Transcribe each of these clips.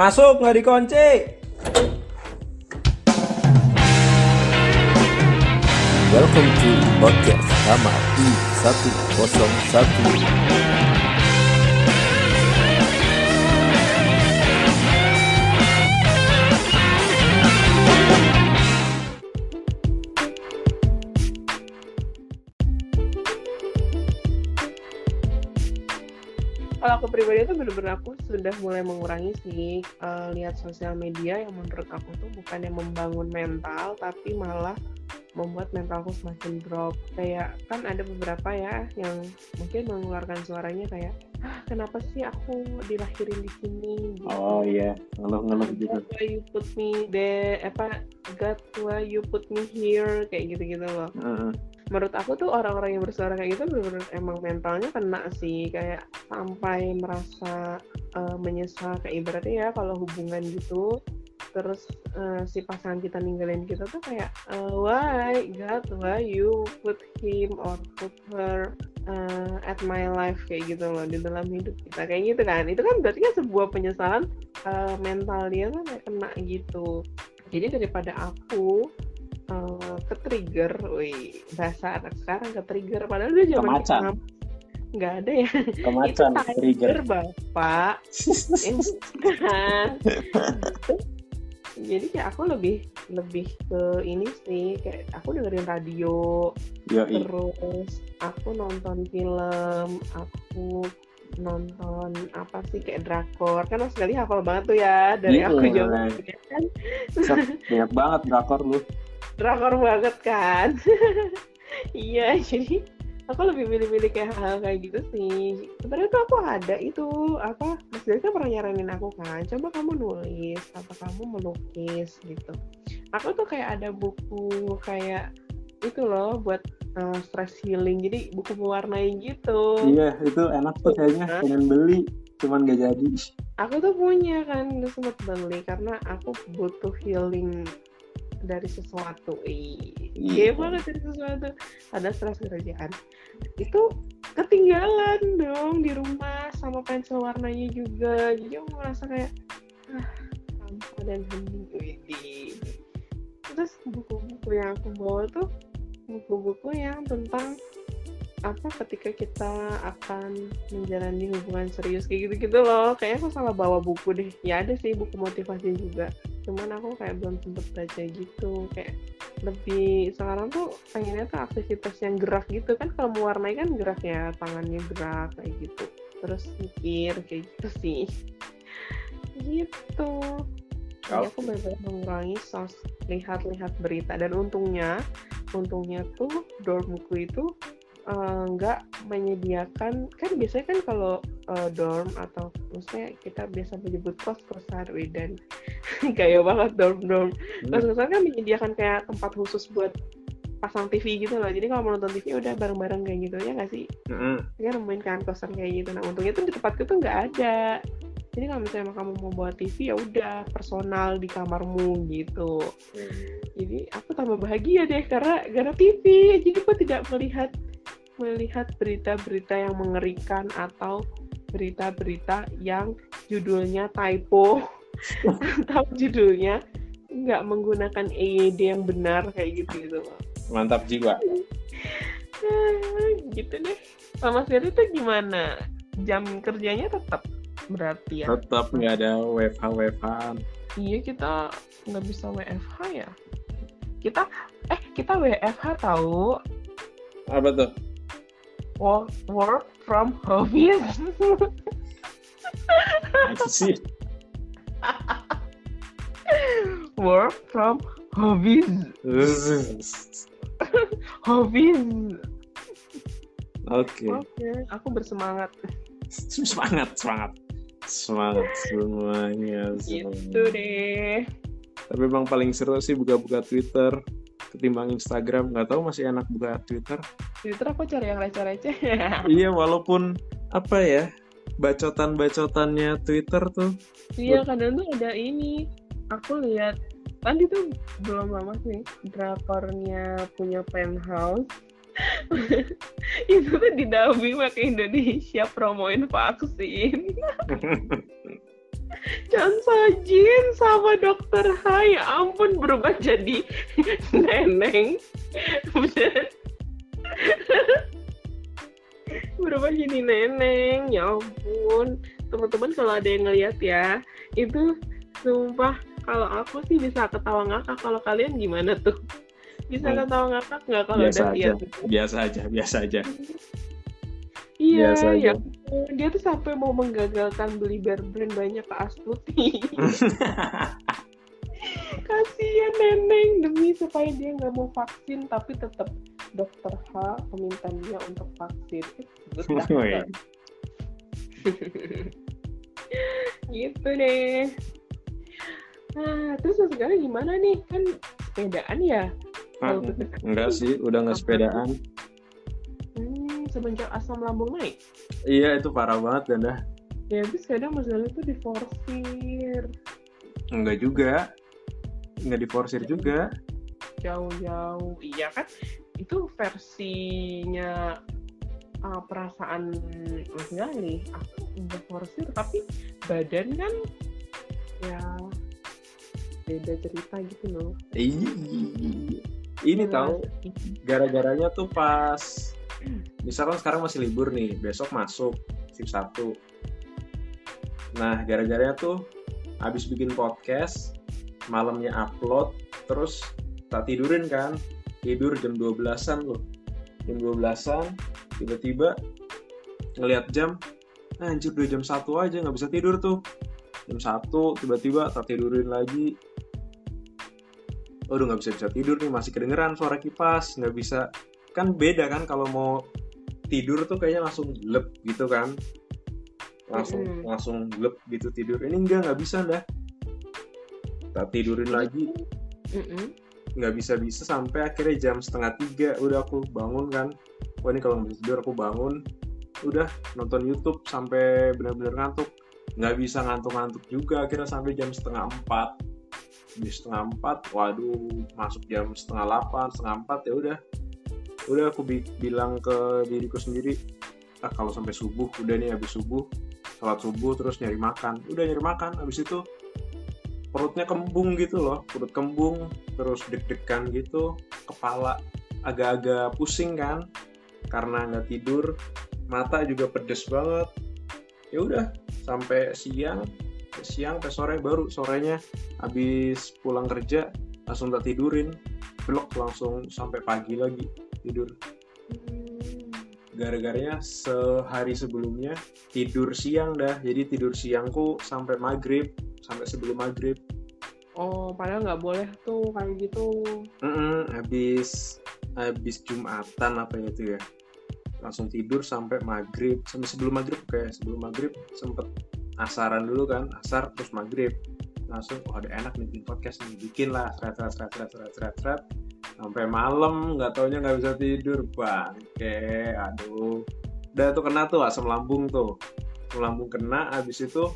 Masuk nggak dikunci. Welcome to podcast sama I101. Bener-bener aku sudah mulai mengurangi sih eh, lihat sosial media yang menurut aku tuh bukan yang membangun mental tapi malah membuat mentalku semakin drop kayak kan ada beberapa ya yang mungkin mengeluarkan suaranya kayak ah kenapa sih aku dilahirin di sini gitu. Oh iya, ngeluh-ngeluh gitu. God, why you put me there apa God why you put me here kayak gitu-gitu loh Heeh. Menurut aku tuh orang-orang yang bersuara kayak gitu bener-bener emang mentalnya kena sih. Kayak sampai merasa eh, menyesal kayak ibaratnya ya kalau hubungan gitu terus eh, si pasangan kita ninggalin kita tuh kayak eh, why God why you put him or put her eh, at my life? Kayak gitu loh di dalam hidup kita. Kayak gitu kan. Itu kan berarti kan sebuah penyesalan eh, mental dia kan kena gitu. Jadi daripada aku ke trigger, wih bahasa anak sekarang ke trigger padahal dia zaman Kemacan. nggak ada ya Kemacan itu trigger. bapak jadi kayak aku lebih lebih ke ini sih kayak aku dengerin radio Yoi. terus aku nonton film aku nonton apa sih kayak drakor kan sekali hafal banget tuh ya dari Iya. aku zaman kuliah kan Banyak banget drakor lu. Drakor banget kan iya jadi aku lebih milih-milih kayak hal kayak gitu sih sebenarnya tuh aku ada itu apa Mas kan pernah nyaranin aku kan coba kamu nulis atau kamu melukis gitu aku tuh kayak ada buku kayak itu loh buat uh, stress healing jadi buku mewarnai gitu Iya, itu enak tuh kayaknya. Hah? Pengen beli, cuman gak jadi. aku tuh punya kan udah sempet beli karena aku butuh healing dari sesuatu. Iya. iya banget dari sesuatu. Ada stres kerjaan itu ketinggalan dong di rumah sama pensil warnanya juga. Jadi aku merasa kayak ah dan hening Widih. terus buku-buku yang aku bawa tuh buku-buku yang tentang apa ketika kita akan menjalani hubungan serius kayak gitu-gitu loh. Kayaknya aku salah bawa buku deh. Ya ada sih buku motivasi juga cuman aku kayak belum sempet baca gitu kayak lebih sekarang tuh pengennya tuh aktivitas yang gerak gitu kan kalau mewarnai kan gerak ya tangannya gerak kayak gitu. Terus mikir kayak gitu sih. Gitu. Jadi aku benar-benar mengurangi sos lihat-lihat berita. Dan untungnya untungnya tuh dormku itu eh, nggak menyediakan kan biasanya kan kalau eh, dorm atau maksudnya kita biasa menyebut kos kosan dan kayak banget dorm dorm kos kosan kan menyediakan kayak tempat khusus buat pasang TV gitu loh. Jadi kalau mau nonton TV udah bareng-bareng kayak gitu ya nggak sih? Heeh. kan nemuin kan kosan kayak gitu. Nah untungnya tuh di tempatku tuh nggak ada. Jadi kalau misalnya kamu mau bawa TV ya udah personal di kamarmu gitu. Jadi aku tambah bahagia deh karena karena TV jadi aku tidak melihat melihat berita-berita yang mengerikan atau berita-berita yang judulnya typo. Atau judulnya nggak menggunakan EYD yang benar kayak gitu gitu. Mantap jiwa. Gitu deh. Sama Siri tuh gimana? Jam kerjanya tetap berarti ya? Tetap nggak ada WFH WFH. iya kita nggak bisa WFH ya? Kita eh kita WFH tahu. Apa tuh? Work work from sih? work from office office Oke. oke aku bersemangat Semangat, semangat. Semangat semuanya. gitu semuanya. deh Tapi emang paling seru sih buka-buka Twitter ketimbang Instagram. Nggak tahu masih enak buka Twitter. Twitter aku cari yang receh-receh iya, walaupun apa ya bacotan-bacotannya Twitter tuh. iya kadang tuh ada ini aku lihat kan itu belum lama sih drakornya punya penthouse itu tuh didubbing pakai Indonesia promoin vaksin Chan Sojin sama dokter H ya ampun berubah jadi neneng Bener. Berubah jadi neneng ya ampun teman-teman kalau ada yang ngeliat ya itu sumpah kalau aku sih bisa ketawa ngakak kalau kalian gimana tuh bisa Hmm. ketawa ngakak nggak kalau biasa udah aja biasa aja biasa aja Iya, Biasa aja. ya. Dia tuh sampai mau menggagalkan beli bear brand banyak ke Astuti. Kasihan neneng demi supaya dia nggak mau vaksin tapi tetap dokter H meminta dia untuk vaksin. Oh, iya. gitu deh. Nah, terus sekarang gimana nih? Kan sepedaan ya? Ah, enggak sih udah nggak sepedaan Hmm, semenjak asam lambung naik. iya itu parah banget dan dah Ya, tapi kadang masalah itu diforsir. enggak juga nggak diforsir juga jauh-jauh iya kan itu versinya uh, perasaan Mas Gali aku udah forsir tapi badan kan ya beda cerita gitu loh. Ih, ini tahu gara-garanya tuh pas misalkan sekarang masih libur nih besok masuk shift 1 nah gara-garanya tuh habis bikin podcast malamnya upload terus tak tidurin kan tidur jam 12-an loh jam 12-an tiba-tiba ngelihat jam "Ah, anjir udah jam 1 aja nggak bisa tidur tuh. Jam 1 tiba-tiba tak tidurin lagi. Aduh nggak bisa bisa tidur nih masih kedengeran suara kipas nggak bisa. Kan beda kan kalau mau tidur tuh kayaknya langsung lep gitu kan. Langsung Mm-mm. langsung lep gitu tidur. Ini enggak nggak bisa dah. Tak tidurin lagi. Mm-mm. Nggak bisa bisa sampai akhirnya jam setengah tiga. Udah aku bangun kan. Wah ini kalau nggak tidur aku bangun. Udah nonton YouTube sampai benar-benar ngantuk. Nggak bisa ngantuk-ngantuk juga akhirnya sampai jam setengah empat. Di setengah empat waduh masuk jam setengah delapan setengah empat ya udah. Udah aku bi- bilang ke diriku sendiri ah kalau sampai subuh udah nih habis subuh sholat subuh terus nyari makan. Udah nyari makan habis itu perutnya kembung gitu loh perut kembung terus deg-degan gitu kepala agak-agak pusing kan karena nggak tidur mata juga pedes banget. Ya udah sampai siang siang sampai sore baru sorenya habis pulang kerja langsung tak tidurin blok langsung sampai pagi lagi tidur. Hmm. gara-garanya sehari sebelumnya tidur siang dah jadi tidur siangku sampai maghrib sampai sebelum maghrib. Oh padahal nggak boleh tuh kayak gitu. Mm-mm, habis habis jumatan apa itu ya. Langsung tidur sampai maghrib. Sampai sebelum maghrib kayak sebelum maghrib sempet asaran dulu kan asar terus maghrib. Langsung oh ada enak nih bikin podcast nih bikin lah seret seret seret seret seret seret, seret. sampai malam nggak taunya nggak bisa tidur. Bangke aduh. Udah tuh kena tuh asam lambung tuh. Asam lambung kena habis itu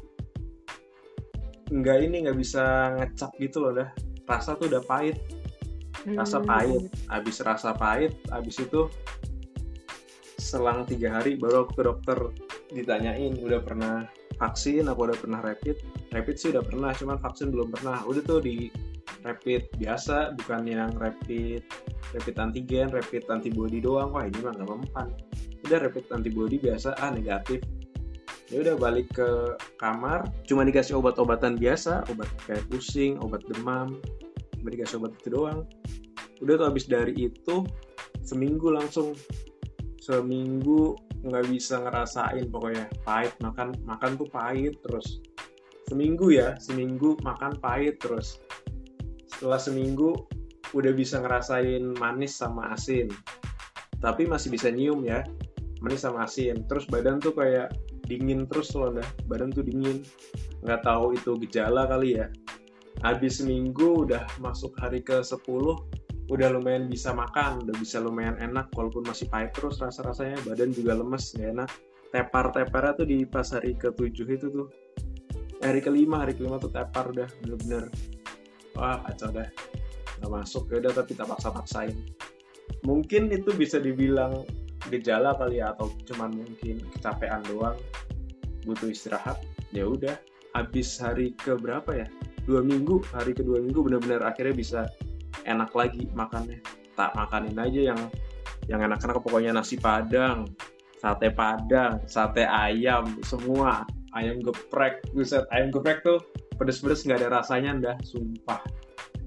nggak ini nggak bisa ngecap gitu loh dah. Rasa tuh udah pahit. Rasa Hmm. pahit. Habis rasa pahit habis itu selang tiga hari baru aku ke dokter ditanyain udah pernah vaksin apa udah pernah rapid? Rapid sih udah pernah cuman vaksin belum pernah. Udah tuh di rapid biasa bukan yang rapid rapid antigen rapid antibody doang. Wah ini mah nggak mempan. Udah rapid antibody biasa ah negatif ya udah balik ke kamar. Cuma dikasih obat-obatan biasa obat kayak pusing obat demam. Cuma dikasih obat itu doang. Udah tuh habis dari itu seminggu langsung. Seminggu nggak bisa ngerasain pokoknya. Pahit makan makan tuh pahit terus. Seminggu ya seminggu makan pahit terus. Setelah seminggu udah bisa ngerasain manis sama asin. Tapi masih bisa nyium ya manis sama asin. Terus badan tuh kayak dingin terus loh dah badan tuh dingin. Nggak tahu itu gejala kali ya. Habis seminggu udah masuk hari ke 10 udah lumayan bisa makan udah bisa lumayan enak walaupun masih pahit terus rasa-rasanya. Badan juga lemes nggak enak. Tepar-teparnya tuh di pas hari ke 7 itu tuh. Hari kelima hari kelima tuh tepar udah bener-bener. Wah kacau dah. Nggak masuk ya udah tapi tak paksa-paksain. Mungkin itu bisa dibilang gejala kali ya atau cuman mungkin kecapean doang butuh istirahat ya udah. Habis hari ke berapa ya? Dua minggu hari kedua minggu benar-benar akhirnya bisa enak lagi makannya. Tak makanin aja yang yang enak-enak pokoknya nasi padang sate padang sate ayam semua. Ayam geprek buset ayam geprek tuh pedes-pedes nggak ada rasanya dah sumpah.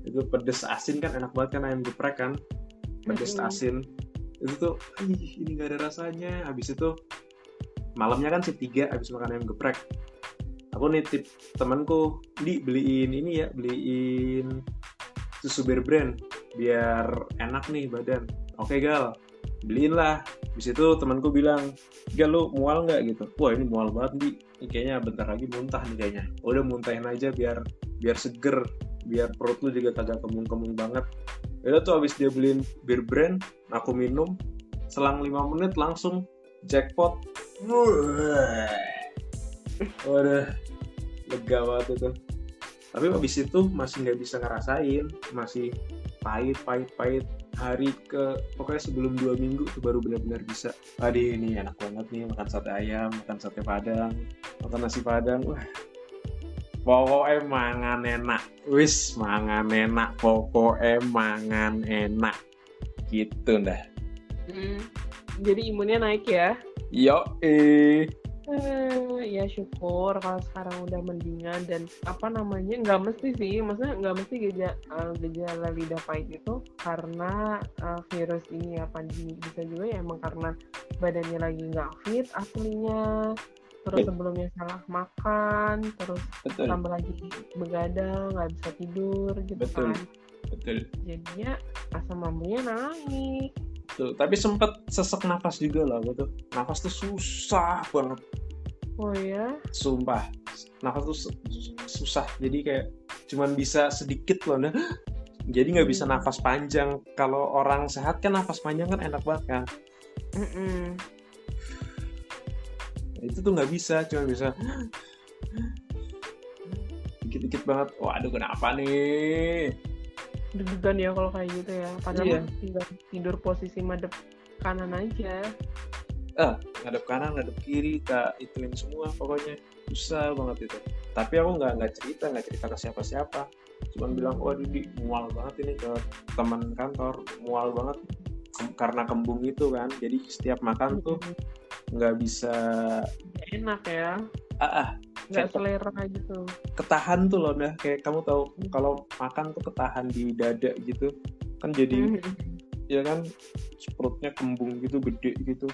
Itu pedes asin kan enak banget kan ayam geprek kan. Pedes Mm-mm. asin itu tuh ih ini nggak ada rasanya. Habis itu malamnya kan shift tiga habis makan ayam geprek. Aku nitip temanku di beliin ini ya beliin susu bear brand biar enak nih badan. Oke gal beliin lah di situ temanku bilang gal lu mual nggak? Gitu. Wah ini mual banget di. Kayaknya bentar lagi muntah nih kayaknya. Udah muntahin aja biar biar seger biar perut lu juga kagak kemung-kemung banget udah tuh habis dia beliin beer brand aku minum selang lima menit langsung jackpot. Waduh lega banget itu. Tapi habis itu masih nggak bisa ngerasain masih pahit pahit pahit. Hari ke pokoknya sebelum dua minggu tuh baru benar-benar bisa. Adi ini enak banget nih makan sate ayam makan sate padang makan nasi padang. Wah pokoknya mangan enak. Wis mangan enak pokoknya mangan enak. Gitu dah Mm. Jadi imunnya naik ya? yo eh Eh, ya syukur kalau sekarang udah mendingan dan apa namanya nggak mesti sih maksudnya nggak mesti gejala, gejala lidah pahit itu karena eh, virus ini ya pandemi. Bisa juga ya emang karena badannya lagi nggak fit aslinya terus sebelumnya salah makan terus betul tambah lagi begadang nggak bisa tidur gitu Betul. kan betul jadinya asam lambungnya naik Tuh, tapi sempet sesek nafas juga lah gue tuh. Nafas tuh susah banget, oh ya sumpah. Nafas tuh su- su- susah. Jadi kayak cuman bisa sedikit loh. Nah. Jadi nggak bisa Hmm. nafas panjang. Kalau orang sehat kan nafas panjang kan enak banget kan. Mm-mm. Itu tuh nggak bisa, cuma bisa dikit-dikit banget. Waduh kenapa nih? deg-degan ya kalau kayak gitu ya padahal Iya. tinggal tidur posisi madep kanan aja Ngadep kanan, ngadep kiri, tak ituin semua pokoknya susah banget itu. Tapi aku nggak nggak cerita, nggak cerita ke siapa-siapa. Cuman bilang, wah Didi mual banget ini ke teman kantor, mual banget Kem- karena kembung itu kan. Jadi setiap makan tuh nggak bisa enak ya. Ah, ah, nggak selera gitu. Ketahan tuh loh nah kayak kamu tahu kalau makan tuh ketahan di dada gitu. Kan jadi Mhm. ya kan perutnya kembung gitu gede gitu.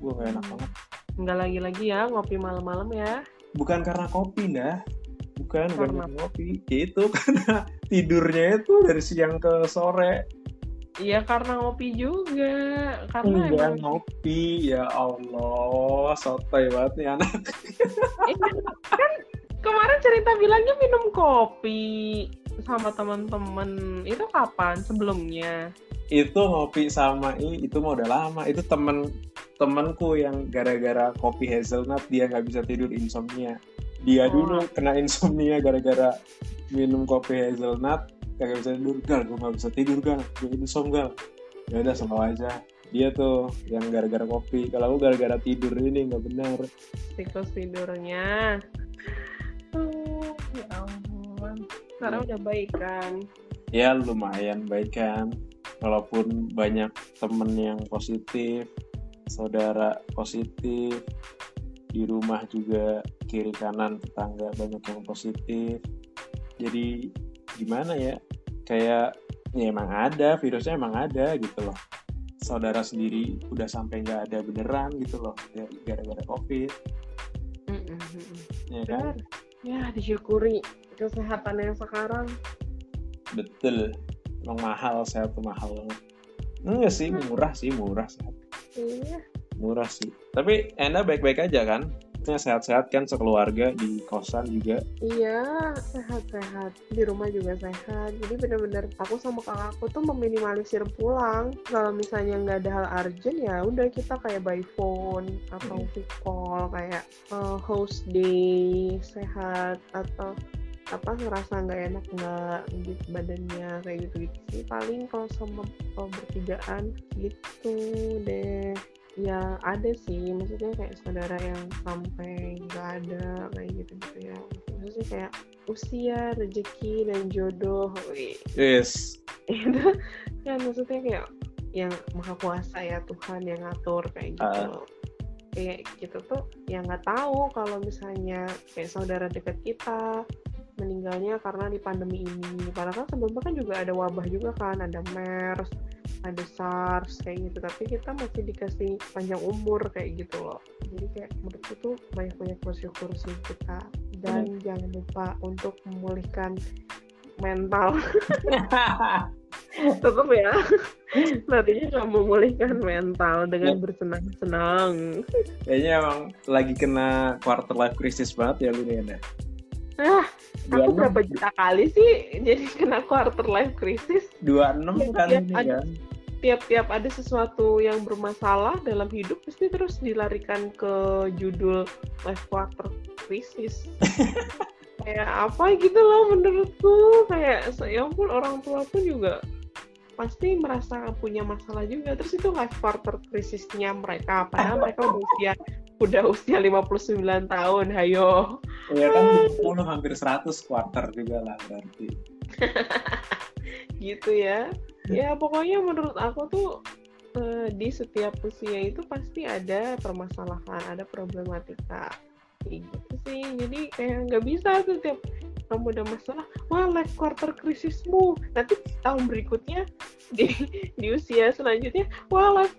Wah gak enak Hmm. banget. Nggak lagi-lagi ya ngopi malam-malam ya. Bukan karena kopi nah bukan bukan Karena- karena kopi. Itu karena tidurnya itu dari siang ke sore iya karena ngopi juga. Karena enggak emang ngopi. Ya Allah sotoy banget nih anak. Iya, kan kemarin cerita bilangnya minum kopi sama teman-teman itu kapan? Sebelumnya? Itu ngopi sama i itu mah udah lama. Itu temen temenku yang gara-gara kopi hazelnut dia nggak bisa tidur insomnia. Dia Oh. dulu kena insomnia gara-gara minum kopi hazelnut kagak bisa tidur gal. Gue nggak bisa tidur gal. Gue insom gal. Ya udah sama aja. Dia tuh yang gara-gara kopi. Kalau aku gara-gara tidur ini nggak benar. Siklus tidurnya. Tuh, ya ampun. Sekarang udah baik kan? Ya lumayan baik kan? Walaupun banyak temen yang positif saudara positif di rumah juga kiri kanan tetangga banyak yang positif. Jadi gimana ya? Kayak ya emang ada virusnya emang ada gitu loh. Saudara sendiri udah sampai nggak ada beneran gitu loh dari gara-gara covid. Mm-mm. ya kan? Benar. ya disyukuri kesehatan yang sekarang. Betul. Emang mahal sehat tuh mahal banget. Enggak sih murah sih murah sehat. Iya. Murah sih. Tapi Enda baik-baik aja kan sehat-sehat kan sekeluarga di kosan juga Iya, sehat-sehat. Di rumah juga sehat. Jadi bener-bener aku sama kakakku tuh meminimalisir pulang. Kalau misalnya nggak ada hal urgent ya udah kita kayak by phone atau Hmm. video call kayak eh, host day sehat atau apa ngerasa nggak enak nggak gitu badannya kayak gitu gitu sih paling kalau sama kalau bertigaan gitu deh ya ada sih. Maksudnya kayak saudara yang sampai nggak ada kayak gitu gitu ya. Maksudnya kayak usia rezeki dan jodoh wih. yes. Itu kan maksudnya kayak yang maha kuasa ya Tuhan yang ngatur kayak gitu. Ah. kayak gitu tuh yang nggak tahu kalau misalnya kayak saudara dekat kita meninggalnya karena di pandemi ini. Padahal kan sebelumnya kan juga ada wabah juga kan ada MERS ada SARS kayak gitu. Tapi kita masih dikasih panjang umur kayak gitu loh. Jadi kayak menurutku tuh banyak-banyak bersyukur sih kita. Dan jangan lupa untuk memulihkan mental. Tetap ya. Nantinya kamu memulihkan mental dengan Ya. bersenang-senang. Kayaknya emang lagi kena quarter life crisis banget ya lu nih Anda. Ah aku berapa juta kali sih jadi kena quarter life crisis dua enam Ya, kan ini ada. kan. tiap-tiap ada sesuatu yang bermasalah dalam hidup pasti terus dilarikan ke judul life quarter crisis kayak apa gitu loh menurutku kayak ya ampun orang tua pun juga pasti merasa punya masalah juga terus itu life quarter krisisnya mereka padahal mereka udah usia udah usia 59 tahun hayo Ya kan 10 hampir 100 quarter juga lah berarti. gitu ya. Ya pokoknya menurut aku tuh eh, di setiap usia itu pasti ada permasalahan ada problematika. Gitu sih. Jadi kayak nggak bisa tuh tiap kamu ada masalah wah life quarter krisismu. Nanti tahun berikutnya di di usia selanjutnya wah life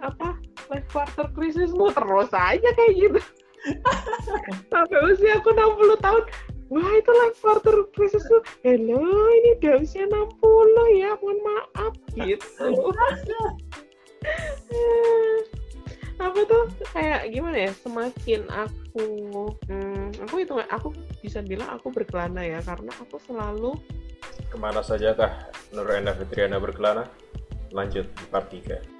apa life quarter krisismu terus aja kayak gitu sampai usia aku 60 tahun wah itu life quarter krisis tuh hello ini udah usia 60 ya mohon maaf gitu apa tuh kayak gimana ya semakin aku hmm, aku itu aku bisa bilang aku berkelana ya karena aku selalu Ke mana sajakah Nur Enda Fitriana berkelana? Lanjut di part 3.